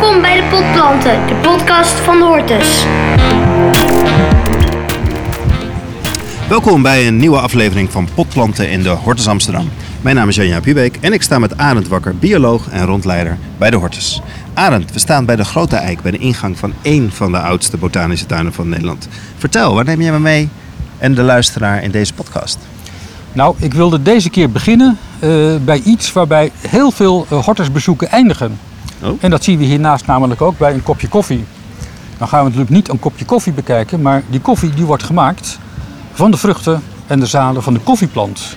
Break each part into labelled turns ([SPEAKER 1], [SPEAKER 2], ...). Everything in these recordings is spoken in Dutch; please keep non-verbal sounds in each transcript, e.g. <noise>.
[SPEAKER 1] Welkom bij de Potplanten, de podcast van de Hortus.
[SPEAKER 2] Welkom bij een nieuwe aflevering van Potplanten in de Hortus Amsterdam. Mijn naam is Janja Pubeek en ik sta met Arend Wakker, bioloog en rondleider bij de Hortus. Arend, we staan bij de Grote Eik, bij de ingang van één van de oudste botanische tuinen van Nederland. Vertel, waar neem jij me mee en de luisteraar in deze podcast?
[SPEAKER 3] Nou, ik wilde deze keer beginnen eh, bij iets waarbij heel veel uh, hortusbezoeken eindigen.
[SPEAKER 2] Oh.
[SPEAKER 3] En dat zien we hiernaast namelijk ook bij een kopje koffie. Dan gaan we natuurlijk niet een kopje koffie bekijken, maar die koffie die wordt gemaakt van de vruchten en de zaden van de koffieplant.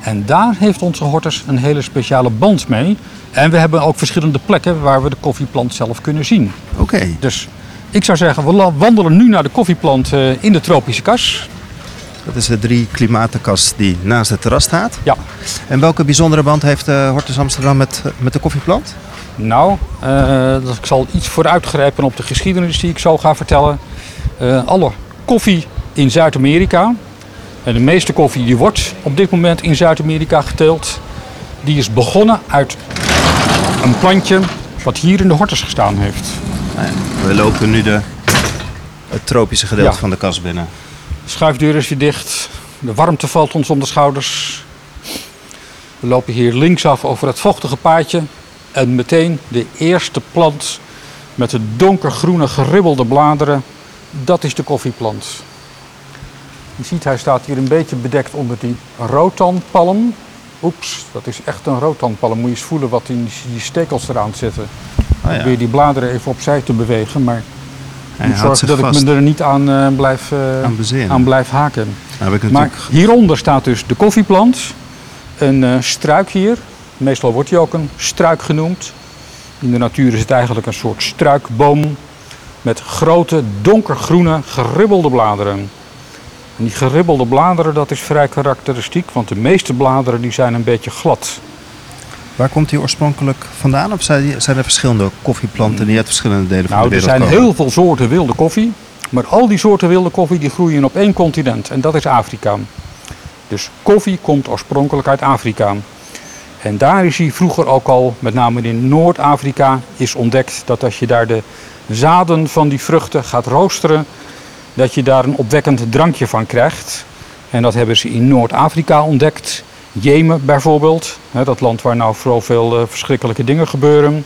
[SPEAKER 3] En daar heeft onze hortus een hele speciale band mee. En we hebben ook verschillende plekken waar we de koffieplant zelf kunnen zien.
[SPEAKER 2] Oké,
[SPEAKER 3] Dus ik zou zeggen, we wandelen nu naar de koffieplant eh, in de tropische kas.
[SPEAKER 2] dat is de drie klimaatenkast die naast het terras staat.
[SPEAKER 3] Ja,
[SPEAKER 2] En welke bijzondere band heeft de Hortus Amsterdam met, met de koffieplant?
[SPEAKER 3] Nou, eh, ik zal iets vooruitgrijpen op de geschiedenis die ik zo ga vertellen. Eh, alle koffie in Zuid-Amerika, en de meeste koffie die wordt op dit moment in Zuid-Amerika geteeld, die is begonnen uit een plantje wat hier in de hortus gestaan heeft.
[SPEAKER 2] We lopen nu de, het tropische gedeelte
[SPEAKER 3] Ja.
[SPEAKER 2] van de kas binnen.
[SPEAKER 3] De schuifdeur is weer dicht, de warmte valt ons om de schouders. We lopen hier linksaf over het vochtige paadje en meteen de eerste plant met de donkergroene geribbelde bladeren, dat is de koffieplant. Je ziet, hij staat hier een beetje bedekt onder die rotanpalm. Oeps, dat is echt een rotanpalm. Moet je eens voelen wat die, die stekels eraan zitten.
[SPEAKER 2] Oh
[SPEAKER 3] Ik probeer die bladeren even opzij te bewegen, maar
[SPEAKER 2] Hij
[SPEAKER 3] moet zorgen dat
[SPEAKER 2] vast
[SPEAKER 3] ik me er niet aan, eh, blijf, eh,
[SPEAKER 2] aan
[SPEAKER 3] blijf haken.
[SPEAKER 2] Nou
[SPEAKER 3] Maar
[SPEAKER 2] natuurlijk...
[SPEAKER 3] hieronder staat dus de koffieplant. Een eh, struik hier. Meestal wordt die ook een struik genoemd. In de natuur is het eigenlijk een soort struikboom. Met grote donkergroene geribbelde bladeren. En die geribbelde bladeren dat is vrij karakteristiek. Want de meeste bladeren die zijn een beetje glad.
[SPEAKER 2] Waar komt die oorspronkelijk vandaan? Of zijn zijn er verschillende koffieplanten die uit verschillende delen van
[SPEAKER 3] Nou,
[SPEAKER 2] de
[SPEAKER 3] er
[SPEAKER 2] wereld
[SPEAKER 3] zijn
[SPEAKER 2] komen?
[SPEAKER 3] heel veel soorten wilde koffie. Maar al die soorten wilde koffie die groeien op één continent. En dat is Afrika. Dus koffie komt oorspronkelijk uit Afrika. En daar is hij vroeger ook al, met name in Noord-Afrika, is ontdekt dat als je daar de zaden van die vruchten gaat roosteren, dat je daar een opwekkend drankje van krijgt. En dat hebben ze in Noord-Afrika ontdekt. Jemen bijvoorbeeld, dat land waar nou vooral veel eh, verschrikkelijke dingen gebeuren.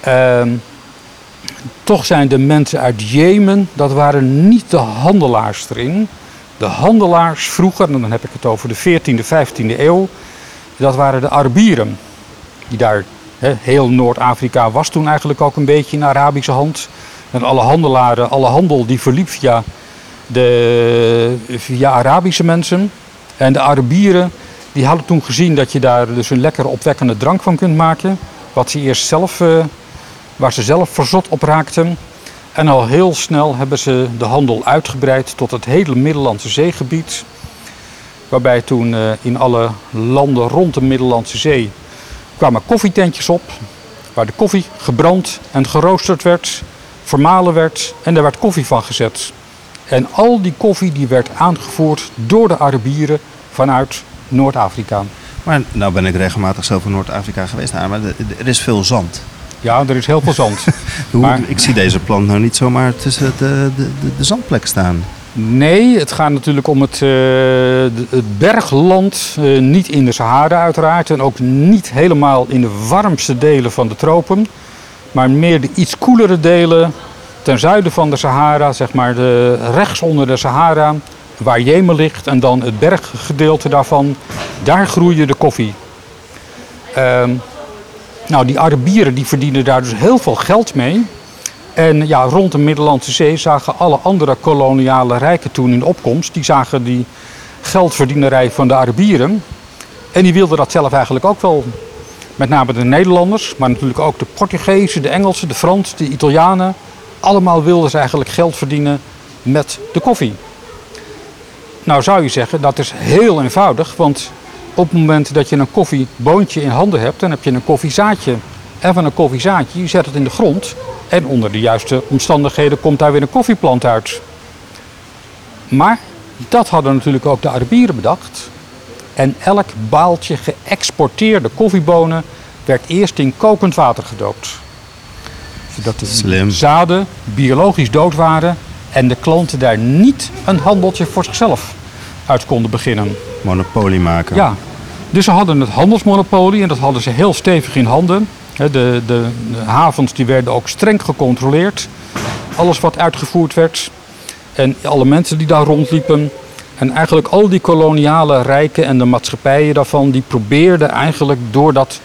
[SPEAKER 3] Ehm, toch zijn de mensen uit Jemen, dat waren niet de handelaars erin. De handelaars vroeger, en dan heb ik het over de 14e, 15e eeuw, dat waren de Arabieren. Die daar, heel Noord-Afrika was toen eigenlijk ook een beetje in Arabische hand. En alle handelaren, alle handel die verliep via, de, via Arabische mensen. En de Arabieren, die hadden toen gezien dat je daar dus een lekkere opwekkende drank van kunt maken. Wat ze eerst zelf eh, waar ze zelf verzot op raakten. En al heel snel hebben ze de handel uitgebreid tot het hele Middellandse zeegebied. Waarbij toen eh, in alle landen rond de Middellandse Zee kwamen koffietentjes op. Waar de koffie gebrand en geroosterd werd, vermalen werd en daar werd koffie van gezet. En al die koffie die werd aangevoerd door de Arabieren vanuit Noord-Afrika.
[SPEAKER 2] Maar nou ben ik regelmatig zelf in Noord-Afrika geweest. Maar er is veel zand.
[SPEAKER 3] Ja, er is heel veel zand. <laughs>
[SPEAKER 2] Hoe,
[SPEAKER 3] Maar-
[SPEAKER 2] Ik zie deze plant nou niet zomaar tussen de, de, de, de zandplek staan.
[SPEAKER 3] Nee, het gaat natuurlijk om het, eh, het bergland. eh, niet in de Sahara uiteraard. En ook niet helemaal in de warmste delen van de tropen. Maar meer de iets koelere delen ten zuiden van de Sahara. Zeg maar de, rechts onder de Sahara. Waar Jemen ligt. En dan het berggedeelte daarvan. Daar groeide de koffie. Ehm, nou, die Arabieren die verdienen daar dus heel veel geld mee. En ja, rond de Middellandse Zee zagen alle andere koloniale rijken toen in opkomst. Die zagen die geldverdienerij van de Arabieren. En die wilden dat zelf eigenlijk ook wel. Met name de Nederlanders, maar natuurlijk ook de Portugezen, de Engelsen, de Fransen, de Italianen. Allemaal wilden ze eigenlijk geld verdienen met de koffie. Nou zou je zeggen, dat is heel eenvoudig, want op het moment dat je een koffieboontje in handen hebt, dan heb je een koffiezaadje. En van een koffiezaadje, je zet het in de grond en onder de juiste omstandigheden komt daar weer een koffieplant uit. Maar dat hadden natuurlijk ook de Arabieren bedacht. En elk baaltje geëxporteerde koffiebonen werd eerst in kokend water gedoopt. Zodat de
[SPEAKER 2] Slim.
[SPEAKER 3] zaden biologisch dood waren en de klanten daar niet een handeltje voor zichzelf uit konden beginnen.
[SPEAKER 2] Monopolie maken.
[SPEAKER 3] Ja, dus ze hadden het handelsmonopolie en dat hadden ze heel stevig in handen. De, de, de havens die werden ook streng gecontroleerd. Alles wat uitgevoerd werd en alle mensen die daar rondliepen. En eigenlijk al die koloniale rijken en de maatschappijen daarvan, die probeerden eigenlijk door dat,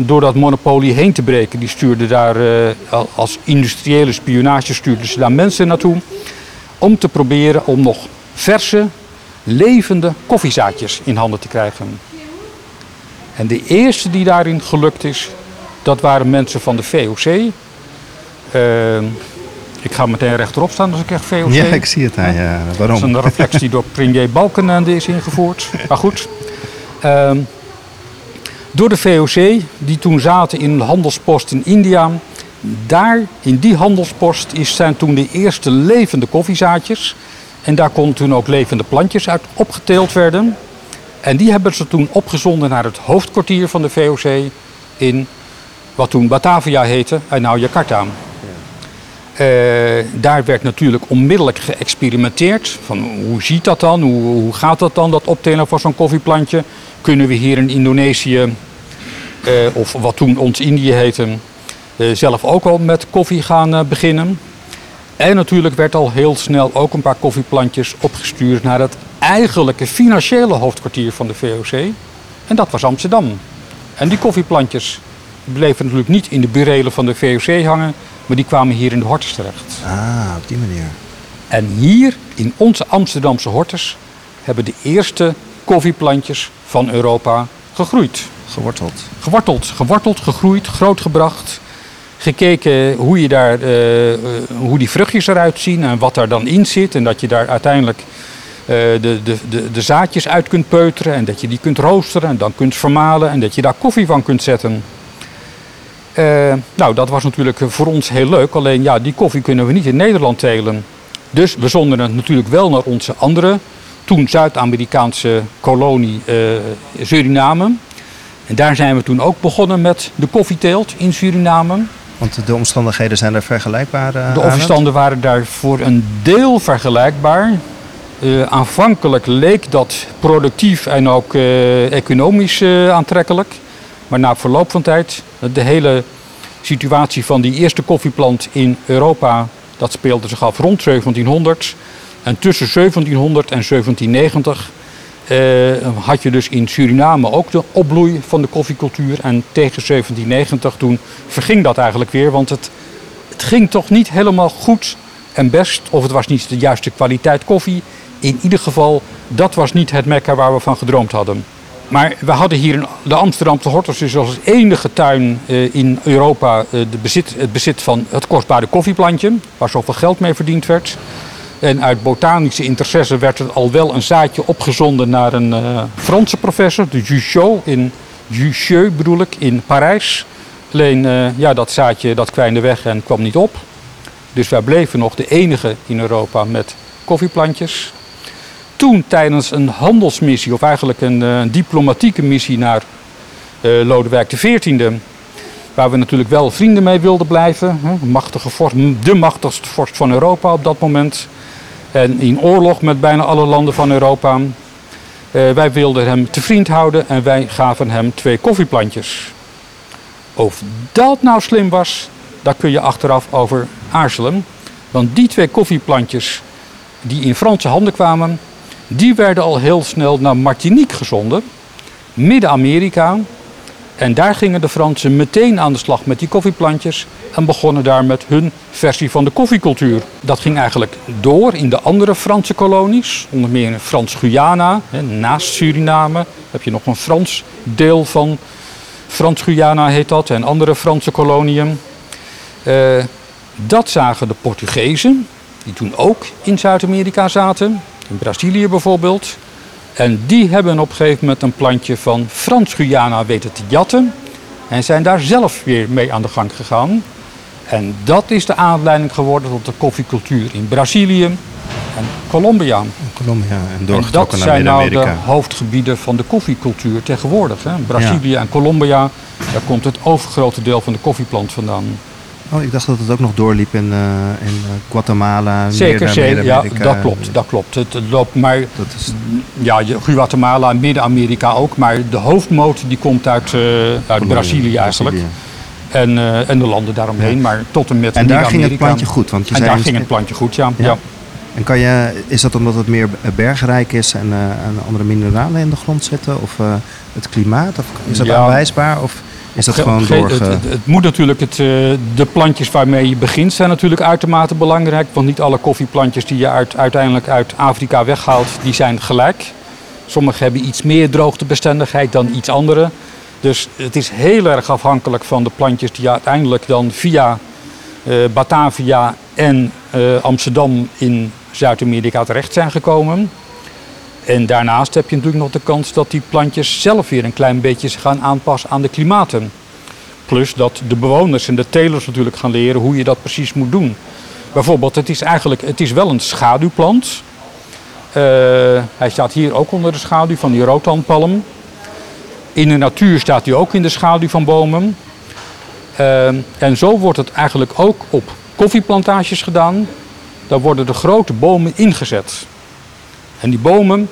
[SPEAKER 3] door dat monopolie heen te breken. Die stuurden daar eh, al- als industriële spionage stuurden ze daar mensen naartoe. Om te proberen om nog verse, levende koffiezaadjes in handen te krijgen. En de eerste die daarin gelukt is, dat waren mensen van de VOC. Eh, ik ga meteen rechterop staan als ik echt VOC.
[SPEAKER 2] Ja, ik zie het aan je.
[SPEAKER 3] Dat is
[SPEAKER 2] Waarom?
[SPEAKER 3] een reflex die door premier Balkenende is ingevoerd. Maar goed. Ehm, door de VOC, die toen zaten in een handelspost in India. Daar, in die handelspost, is, zijn toen de eerste levende koffiezaadjes. En daar konden toen ook levende plantjes uit opgeteeld werden. En die hebben ze toen opgezonden naar het hoofdkwartier van de VOC in wat toen Batavia heette en nou Jakarta. Eh, daar werd natuurlijk onmiddellijk geëxperimenteerd. Van hoe ziet dat dan? Hoe, hoe gaat dat dan, dat optelen van zo'n koffieplantje? Kunnen we hier in Indonesië, eh, of wat toen ons Indië heette, eh, zelf ook al met koffie gaan beginnen? En natuurlijk werd al heel snel ook een paar koffieplantjes opgestuurd naar het eigenlijke financiële hoofdkwartier van de VOC. En dat was Amsterdam. En die koffieplantjes bleven natuurlijk niet in de burelen van de VOC hangen, maar die kwamen hier in de hortus terecht.
[SPEAKER 2] Ah, op die manier.
[SPEAKER 3] En hier in onze Amsterdamse hortus hebben de eerste koffieplantjes van Europa gegroeid.
[SPEAKER 2] Geworteld.
[SPEAKER 3] Geworteld, geworteld, gegroeid, grootgebracht. Gekeken hoe, je daar, eh, eh, hoe die vruchtjes eruit zien en wat daar dan in zit. En dat je daar uiteindelijk eh, de, de, de, de zaadjes uit kunt peuteren. En dat je die kunt roosteren en dan kunt vermalen. En dat je daar koffie van kunt zetten. Eh, nou, dat was natuurlijk voor ons heel leuk. Alleen ja, die koffie kunnen we niet in Nederland telen. Dus we zonden het natuurlijk wel naar onze andere, toen Zuid-Amerikaanse kolonie eh, Suriname. En daar zijn we toen ook begonnen met de koffieteelt in Suriname.
[SPEAKER 2] Want de omstandigheden zijn er vergelijkbaar eh,
[SPEAKER 3] De overstanden waren daar voor een deel vergelijkbaar. Eh, aanvankelijk leek dat productief en ook eh, economisch eh, aantrekkelijk. Maar na verloop van tijd, de hele situatie van die eerste koffieplant in Europa, dat speelde zich af rond 1700. En tussen 1700 en 1790 eh, had je dus in Suriname ook de opbloei van de koffiecultuur. En tegen 1790 toen verging dat eigenlijk weer, want het, het ging toch niet helemaal goed en best. Of het was niet de juiste kwaliteit koffie. In ieder geval, dat was niet het mekka waar we van gedroomd hadden. Maar we hadden hier de Amsterdamse Hortus dus als enige tuin eh, in Europa eh, de bezit, het bezit van het kostbare koffieplantje. Waar zoveel geld mee verdiend werd. En uit botanische interesse werd er al wel een zaadje opgezonden naar een eh, Franse professor, de Juchot in bedoel ik, in Parijs. Alleen ja, dat zaadje dat kwijnde weg en kwam niet op. Dus wij bleven nog de enige in Europa met koffieplantjes. Toen tijdens een handelsmissie, of eigenlijk een eh, diplomatieke missie naar eh, Lodewijk XIV, waar we natuurlijk wel vrienden mee wilden blijven. hè, Machtige vorst, de machtigste vorst van Europa op dat moment. En in oorlog met bijna alle landen van Europa. Eh, wij wilden hem te vriend houden en wij gaven hem twee koffieplantjes. Of dat nou slim was, daar kun je achteraf over aarzelen. Want die twee koffieplantjes die in Franse handen kwamen, die werden al heel snel naar Martinique gezonden, Midden-Amerika. En daar gingen de Fransen meteen aan de slag met die koffieplantjes en begonnen daar met hun versie van de koffiecultuur. Dat ging eigenlijk door in de andere Franse kolonies, onder meer in Frans-Guyana. Naast Suriname heb je nog een Frans deel van Frans-Guyana heet dat en andere Franse koloniën. Eh, dat zagen de Portugezen, die toen ook in Zuid-Amerika zaten, in Brazilië bijvoorbeeld. En die hebben op een gegeven moment een plantje van Frans-Guyana weten te jatten. En zijn daar zelf weer mee aan de gang gegaan. En dat is de aanleiding geworden tot de koffiecultuur in Brazilië en Colombia.
[SPEAKER 2] Colombia en
[SPEAKER 3] En dat
[SPEAKER 2] doorgetrokken naar
[SPEAKER 3] zijn nou de
[SPEAKER 2] Midden-Amerika.
[SPEAKER 3] hoofdgebieden van de koffiecultuur tegenwoordig. Hè. Brazilië en Colombia, daar komt het overgrote deel van de koffieplant vandaan.
[SPEAKER 2] Oh, ik dacht dat het ook nog doorliep in, uh, in uh, Guatemala.
[SPEAKER 3] Zeker, zeker. Ja, dat klopt. Dat klopt. Het, het loopt maar. Dat is... Ja, Guatemala en Midden-Amerika ook. Maar de hoofdmoot die komt uit, uit Brazilië eigenlijk. En, en de landen daaromheen. Ja. Maar tot en met
[SPEAKER 2] En daar ging het plantje goed. Want je
[SPEAKER 3] en
[SPEAKER 2] zei
[SPEAKER 3] daar ging het plantje goed, ja. ja. ja.
[SPEAKER 2] En kan je, is dat omdat het meer bergrijk is en, en andere mineralen in de grond zitten? Of het klimaat? Of is dat aanwijsbaar? Of is dat gewoon door?
[SPEAKER 3] Het, het, het, moet natuurlijk, het, de plantjes waarmee je begint zijn natuurlijk uitermate belangrijk. Want niet alle koffieplantjes die je uit, uiteindelijk uit Afrika weghaalt, die zijn gelijk. Sommige hebben iets meer droogtebestendigheid dan iets andere. Dus het is heel erg afhankelijk van de plantjes die uiteindelijk dan via uh, Batavia en uh, Amsterdam in Zuid-Amerika terecht zijn gekomen. En daarnaast heb je natuurlijk nog de kans dat die plantjes zelf weer een klein beetje gaan aanpassen aan de klimaten. Plus dat de bewoners en de telers natuurlijk gaan leren hoe je dat precies moet doen. Bijvoorbeeld, het is eigenlijk het is wel een schaduwplant. Uh, hij staat hier ook onder de schaduw van die roodhandpalm. In de natuur staat hij ook in de schaduw van bomen. Uh, en zo wordt het eigenlijk ook op koffieplantages gedaan. Daar worden de grote bomen ingezet. En die bomen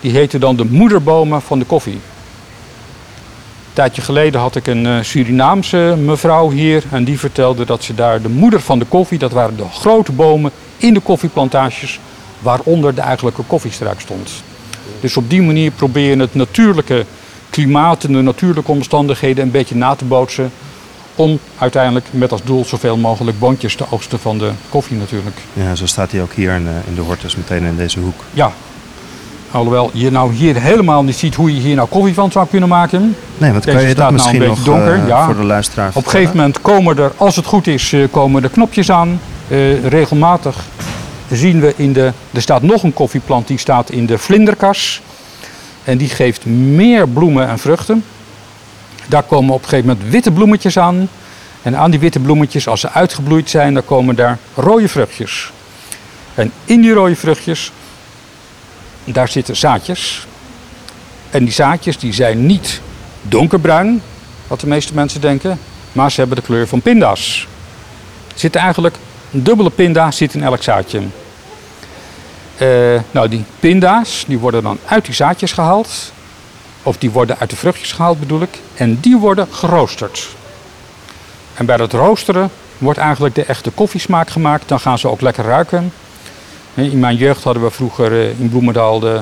[SPEAKER 3] die heten dan de moederbomen van de koffie. Een tijdje geleden had ik een uh, Surinaamse mevrouw hier en die vertelde dat ze daar de moeder van de koffie, dat waren de grote bomen in de koffieplantages, waaronder de eigenlijke koffiestruik stond. Dus op die manier probeer je het natuurlijke klimaat en de natuurlijke omstandigheden een beetje na te bootsen. Om uiteindelijk met als doel zoveel mogelijk boontjes te oogsten van de koffie natuurlijk.
[SPEAKER 2] Ja, zo staat hij ook hier in, in de Hortus meteen in deze hoek.
[SPEAKER 3] Ja, Alhoewel je nou hier helemaal niet ziet hoe je hier nou koffie van zou kunnen maken.
[SPEAKER 2] Nee, want kan je dat misschien nou een nog donker. Uh, ja. voor de luisteraar
[SPEAKER 3] Op een gegeven moment komen er, als het goed is, eh, komen er knopjes aan. Uh, regelmatig zien we in de... Er staat nog een koffieplant, die staat in de vlinderkas. En die geeft meer bloemen en vruchten. Daar komen op een gegeven moment witte bloemetjes aan. En aan die witte bloemetjes, als ze uitgebloeid zijn, dan komen daar rode vruchtjes. En in die rode vruchtjes daar zitten zaadjes. En die zaadjes die zijn niet donkerbruin, wat de meeste mensen denken, maar ze hebben de kleur van pinda's. Er zit eigenlijk een dubbele pinda zit in elk zaadje. Uh, nou, die pinda's die worden dan uit die zaadjes gehaald. Of die worden uit de vruchtjes gehaald bedoel ik. En die worden geroosterd. En bij dat roosteren wordt eigenlijk de echte koffiesmaak gemaakt. Dan gaan ze ook lekker ruiken. In mijn jeugd hadden we vroeger eh, in Bloemendaal de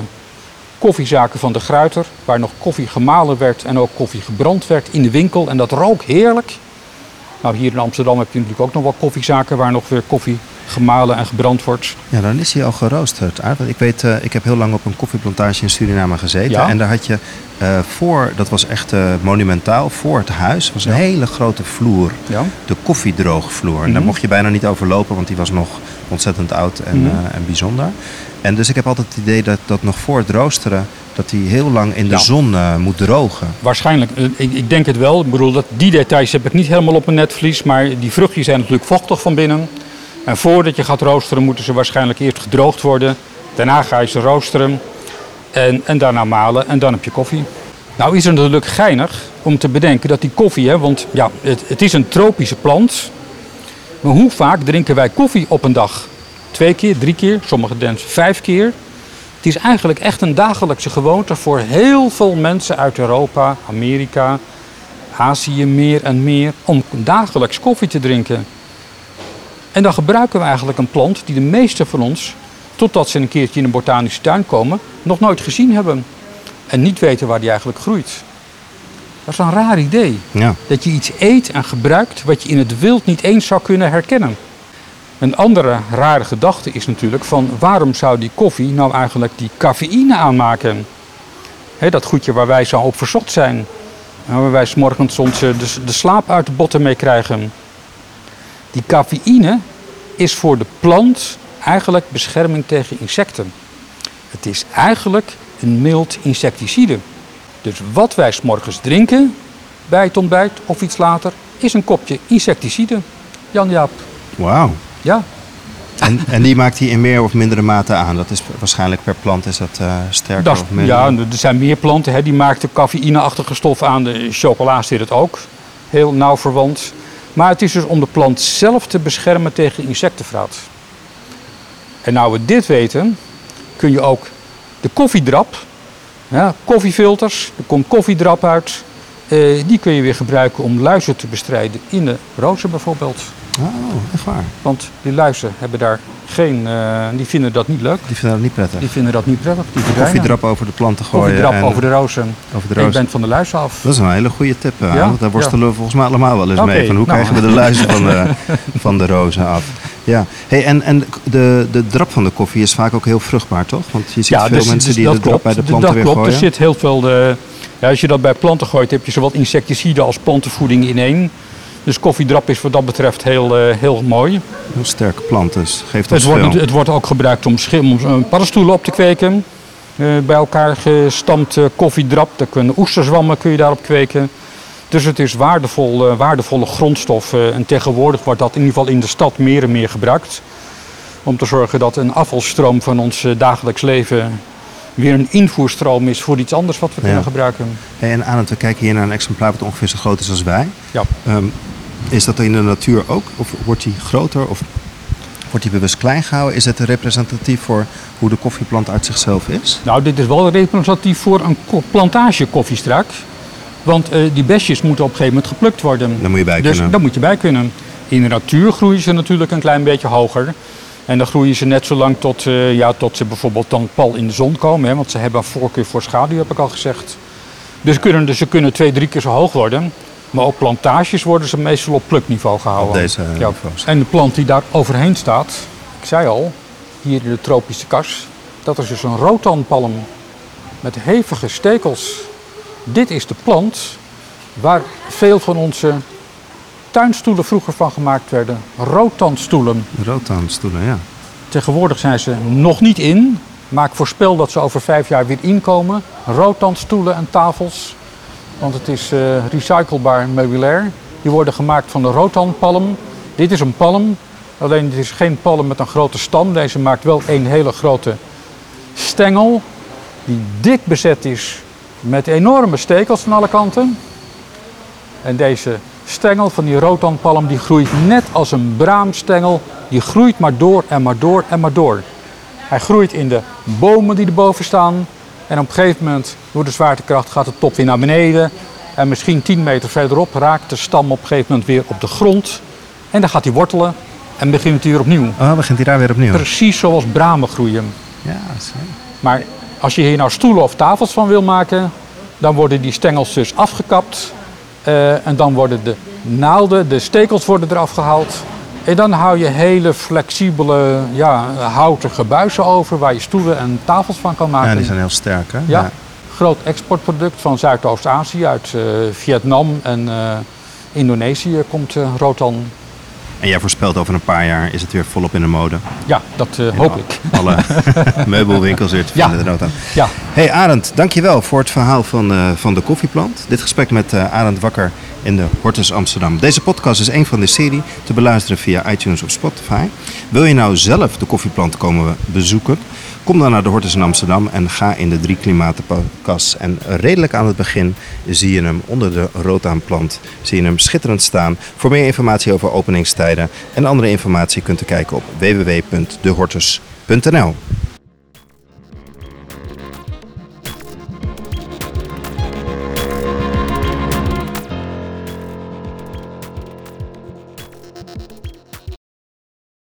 [SPEAKER 3] koffiezaken van de Gruiter, waar nog koffie gemalen werd en ook koffie gebrand werd in de winkel. En dat rook heerlijk. Nou, hier in Amsterdam heb je natuurlijk ook nog wel koffiezaken waar nog weer koffie gemalen en gebrand wordt.
[SPEAKER 2] Ja, dan is hij al geroosterd. Ik weet, uh, ik heb heel lang op een koffieplantage in Suriname gezeten. En daar had je uh, voor, dat was echt uh, monumentaal, voor het huis was een hele grote vloer. Ja. De koffiedroogvloer. En daar mhm. mocht je bijna niet overlopen, want die was nog ontzettend oud en, mm en bijzonder. En dus ik heb altijd het idee dat, dat nog voor het roosteren dat hij heel lang in de zon uh, moet drogen.
[SPEAKER 3] Waarschijnlijk. Ik, ik, denk het wel. Ik bedoel, dat, die details heb ik niet helemaal op mijn netvlies. Maar die vruchtjes zijn natuurlijk vochtig van binnen. En voordat je gaat roosteren moeten ze waarschijnlijk eerst gedroogd worden. Daarna ga je ze roosteren. En, en daarna malen. En dan heb je koffie. Nou is het natuurlijk geinig om te bedenken dat die koffie... Hè, want ja, het, het is een tropische plant. Maar hoe vaak drinken wij koffie op een dag? Twee keer, drie keer, sommige mensen vijf keer. Het is eigenlijk echt een dagelijkse gewoonte voor heel veel mensen uit Europa, Amerika, Azië meer en meer om dagelijks koffie te drinken. En dan gebruiken we eigenlijk een plant die de meeste van ons, totdat ze een keertje in een botanische tuin komen, nog nooit gezien hebben. En niet weten waar die eigenlijk groeit. Dat is een raar idee. Ja. Dat je iets eet en gebruikt wat je in het wild niet eens zou kunnen herkennen. Een andere rare gedachte is natuurlijk van waarom zou die koffie nou eigenlijk die cafeïne aanmaken? dat goedje waar wij zo op verzocht zijn. Waar wij s morgens soms de, de slaap uit de botten mee krijgen. Die cafeïne is voor de plant eigenlijk bescherming tegen insecten. Het is eigenlijk een mild insecticide. Dus wat wij s morgens drinken bij het ontbijt of iets later, is een kopje insecticide. Jan-Jaap.
[SPEAKER 2] Wauw.
[SPEAKER 3] Ja.
[SPEAKER 2] En, en, die maakt hij in meer of mindere mate aan? Dat is waarschijnlijk per plant is dat uh, sterker dat, of minder?
[SPEAKER 3] Ja, er zijn meer planten hè, die maken cafeïneachtige stof aan. De chocola zit het ook. Heel nauw verwant. Maar het is dus om de plant zelf te beschermen tegen insectenvraat. En nou we dit weten, kun je ook de koffiedrap, ja, koffiefilters, er komt koffiedrap uit. eh, die kun je weer gebruiken om luizen te bestrijden in de rozen bijvoorbeeld.
[SPEAKER 2] Oh, echt waar.
[SPEAKER 3] Want die luizen hebben daar geen, eh, die vinden dat niet leuk.
[SPEAKER 2] Die vinden dat niet prettig.
[SPEAKER 3] Die vinden dat niet prettig. Die.
[SPEAKER 2] Koffiedrap over de planten gooien.
[SPEAKER 3] Koffiedrap
[SPEAKER 2] en
[SPEAKER 3] over de rozen.
[SPEAKER 2] over de
[SPEAKER 3] En je bent van de luizen af.
[SPEAKER 2] Dat is een hele goede tip. eh,
[SPEAKER 3] Ja?
[SPEAKER 2] want Daar worstelen we volgens mij allemaal wel eens mee. Van hoe
[SPEAKER 3] nou.
[SPEAKER 2] krijgen we de luizen van de, <laughs> van de rozen af? Ja. Hey, en en de, de drap van de koffie is vaak ook heel vruchtbaar, toch? Want je ziet veel
[SPEAKER 3] dus-
[SPEAKER 2] mensen
[SPEAKER 3] dus
[SPEAKER 2] die
[SPEAKER 3] dat
[SPEAKER 2] de drap
[SPEAKER 3] klopt.
[SPEAKER 2] bij de
[SPEAKER 3] D-
[SPEAKER 2] planten
[SPEAKER 3] dat
[SPEAKER 2] weer
[SPEAKER 3] klopt.
[SPEAKER 2] gooien.
[SPEAKER 3] Er zit heel veel. eh, ja, als je dat bij planten gooit, heb je zowel insecticide als plantenvoeding in één. Dus koffiedrap is wat dat betreft heel, eh, heel mooi.
[SPEAKER 2] Heel sterke plant dus. Geeft ons
[SPEAKER 3] Het wordt, het wordt ook gebruikt om, schim, om paddenstoelen op te kweken. Eh, bij elkaar gestampt eh, koffiedrap. Daar kunnen oesterzwammen kun je daarop kweken. Dus het is waardevol, waardevolle grondstof. en tegenwoordig wordt dat in ieder geval in de stad meer en meer gebruikt. Om te zorgen dat een afvalstroom van ons dagelijks leven weer een invoerstroom is voor iets anders wat we
[SPEAKER 2] Ja.
[SPEAKER 3] kunnen gebruiken.
[SPEAKER 2] En Arend, we kijken hier naar een exemplaar wat ongeveer zo groot is als wij.
[SPEAKER 3] Ja.
[SPEAKER 2] Ehm, is dat in de natuur ook? Of wordt die groter? Of wordt die bewust klein gehouden? Is het representatief voor hoe de koffieplant uit zichzelf is?
[SPEAKER 3] Nou, dit is wel representatief voor een plantage koffiestrak. Want eh, die besjes moeten op een gegeven moment geplukt worden.
[SPEAKER 2] Daar moet je bij
[SPEAKER 3] dus
[SPEAKER 2] kunnen.
[SPEAKER 3] daar moet je bij kunnen. In de natuur groeien ze natuurlijk een klein beetje hoger. En dan groeien ze net zo lang tot, eh, ja, tot ze bijvoorbeeld dan pal in de zon komen. Hè, want ze hebben een voorkeur voor schaduw, heb ik al gezegd. Dus kunnen, dus ze kunnen twee, drie keer zo hoog worden. Maar ook plantages worden ze meestal op plukniveau gehouden.
[SPEAKER 2] Op deze
[SPEAKER 3] Ja.
[SPEAKER 2] niveaus.
[SPEAKER 3] En de plant die daar overheen staat, ik zei al, hier in de tropische kas, dat is dus een rotanpalm met hevige stekels. Dit is de plant waar veel van onze tuinstoelen vroeger van gemaakt werden. Rotanstoelen.
[SPEAKER 2] Rotanstoelen, ja.
[SPEAKER 3] Tegenwoordig zijn ze nog niet in, maar ik voorspel dat ze over vijf jaar weer inkomen. Rotanstoelen en tafels, want het is eh, recyclebaar meubilair. Die worden gemaakt van de rotanpalm. Dit is een palm, alleen het is geen palm met een grote stam. Deze maakt wel een hele grote stengel die dik bezet is met enorme stekels van alle kanten. En deze stengel van die rotanpalm die groeit net als een braamstengel. Die groeit maar door en maar door en maar door. Hij groeit in de bomen die erboven staan. En op een gegeven moment, door de zwaartekracht, gaat de top weer naar beneden. En misschien 10 meter verderop raakt de stam op een gegeven moment weer op de grond. En dan gaat hij wortelen en begint hij weer opnieuw.
[SPEAKER 2] Oh, begint hij daar weer opnieuw?
[SPEAKER 3] Precies zoals bramen groeien.
[SPEAKER 2] Ja, zo.
[SPEAKER 3] Maar als je hier nou stoelen of tafels van wil maken, dan worden die stengels dus afgekapt. Eh, en dan worden de naalden, de stekels worden eraf gehaald. En dan hou je hele flexibele ja, houten gebuizen over waar je stoelen en tafels van kan maken.
[SPEAKER 2] ja, die zijn heel sterk, hè?
[SPEAKER 3] Ja, groot exportproduct van Zuidoost-Azië, uit eh, Vietnam en eh, Indonesië komt eh, rotan.
[SPEAKER 2] En jij voorspelt over een paar jaar is het weer volop in de mode.
[SPEAKER 3] Ja, dat eh, hoop ik.
[SPEAKER 2] Alle <laughs> meubelwinkels weer te
[SPEAKER 3] Ja.
[SPEAKER 2] vinden. de rotan.
[SPEAKER 3] Ja.
[SPEAKER 2] Hey Arend, dankjewel voor het verhaal van, eh, van de koffieplant. Dit gesprek met eh Arend Wakker in de Hortus Amsterdam. Deze podcast is een van de serie te beluisteren via iTunes of Spotify. Wil je nou zelf de koffieplant komen bezoeken? Kom dan naar de Hortus in Amsterdam en ga in de Drie Klimaten podcast. En redelijk aan het begin zie je hem onder de rotaanplant. Zie je hem schitterend staan. Voor meer informatie over openingstijden en andere informatie kunt u kijken op www.dehortus.nl.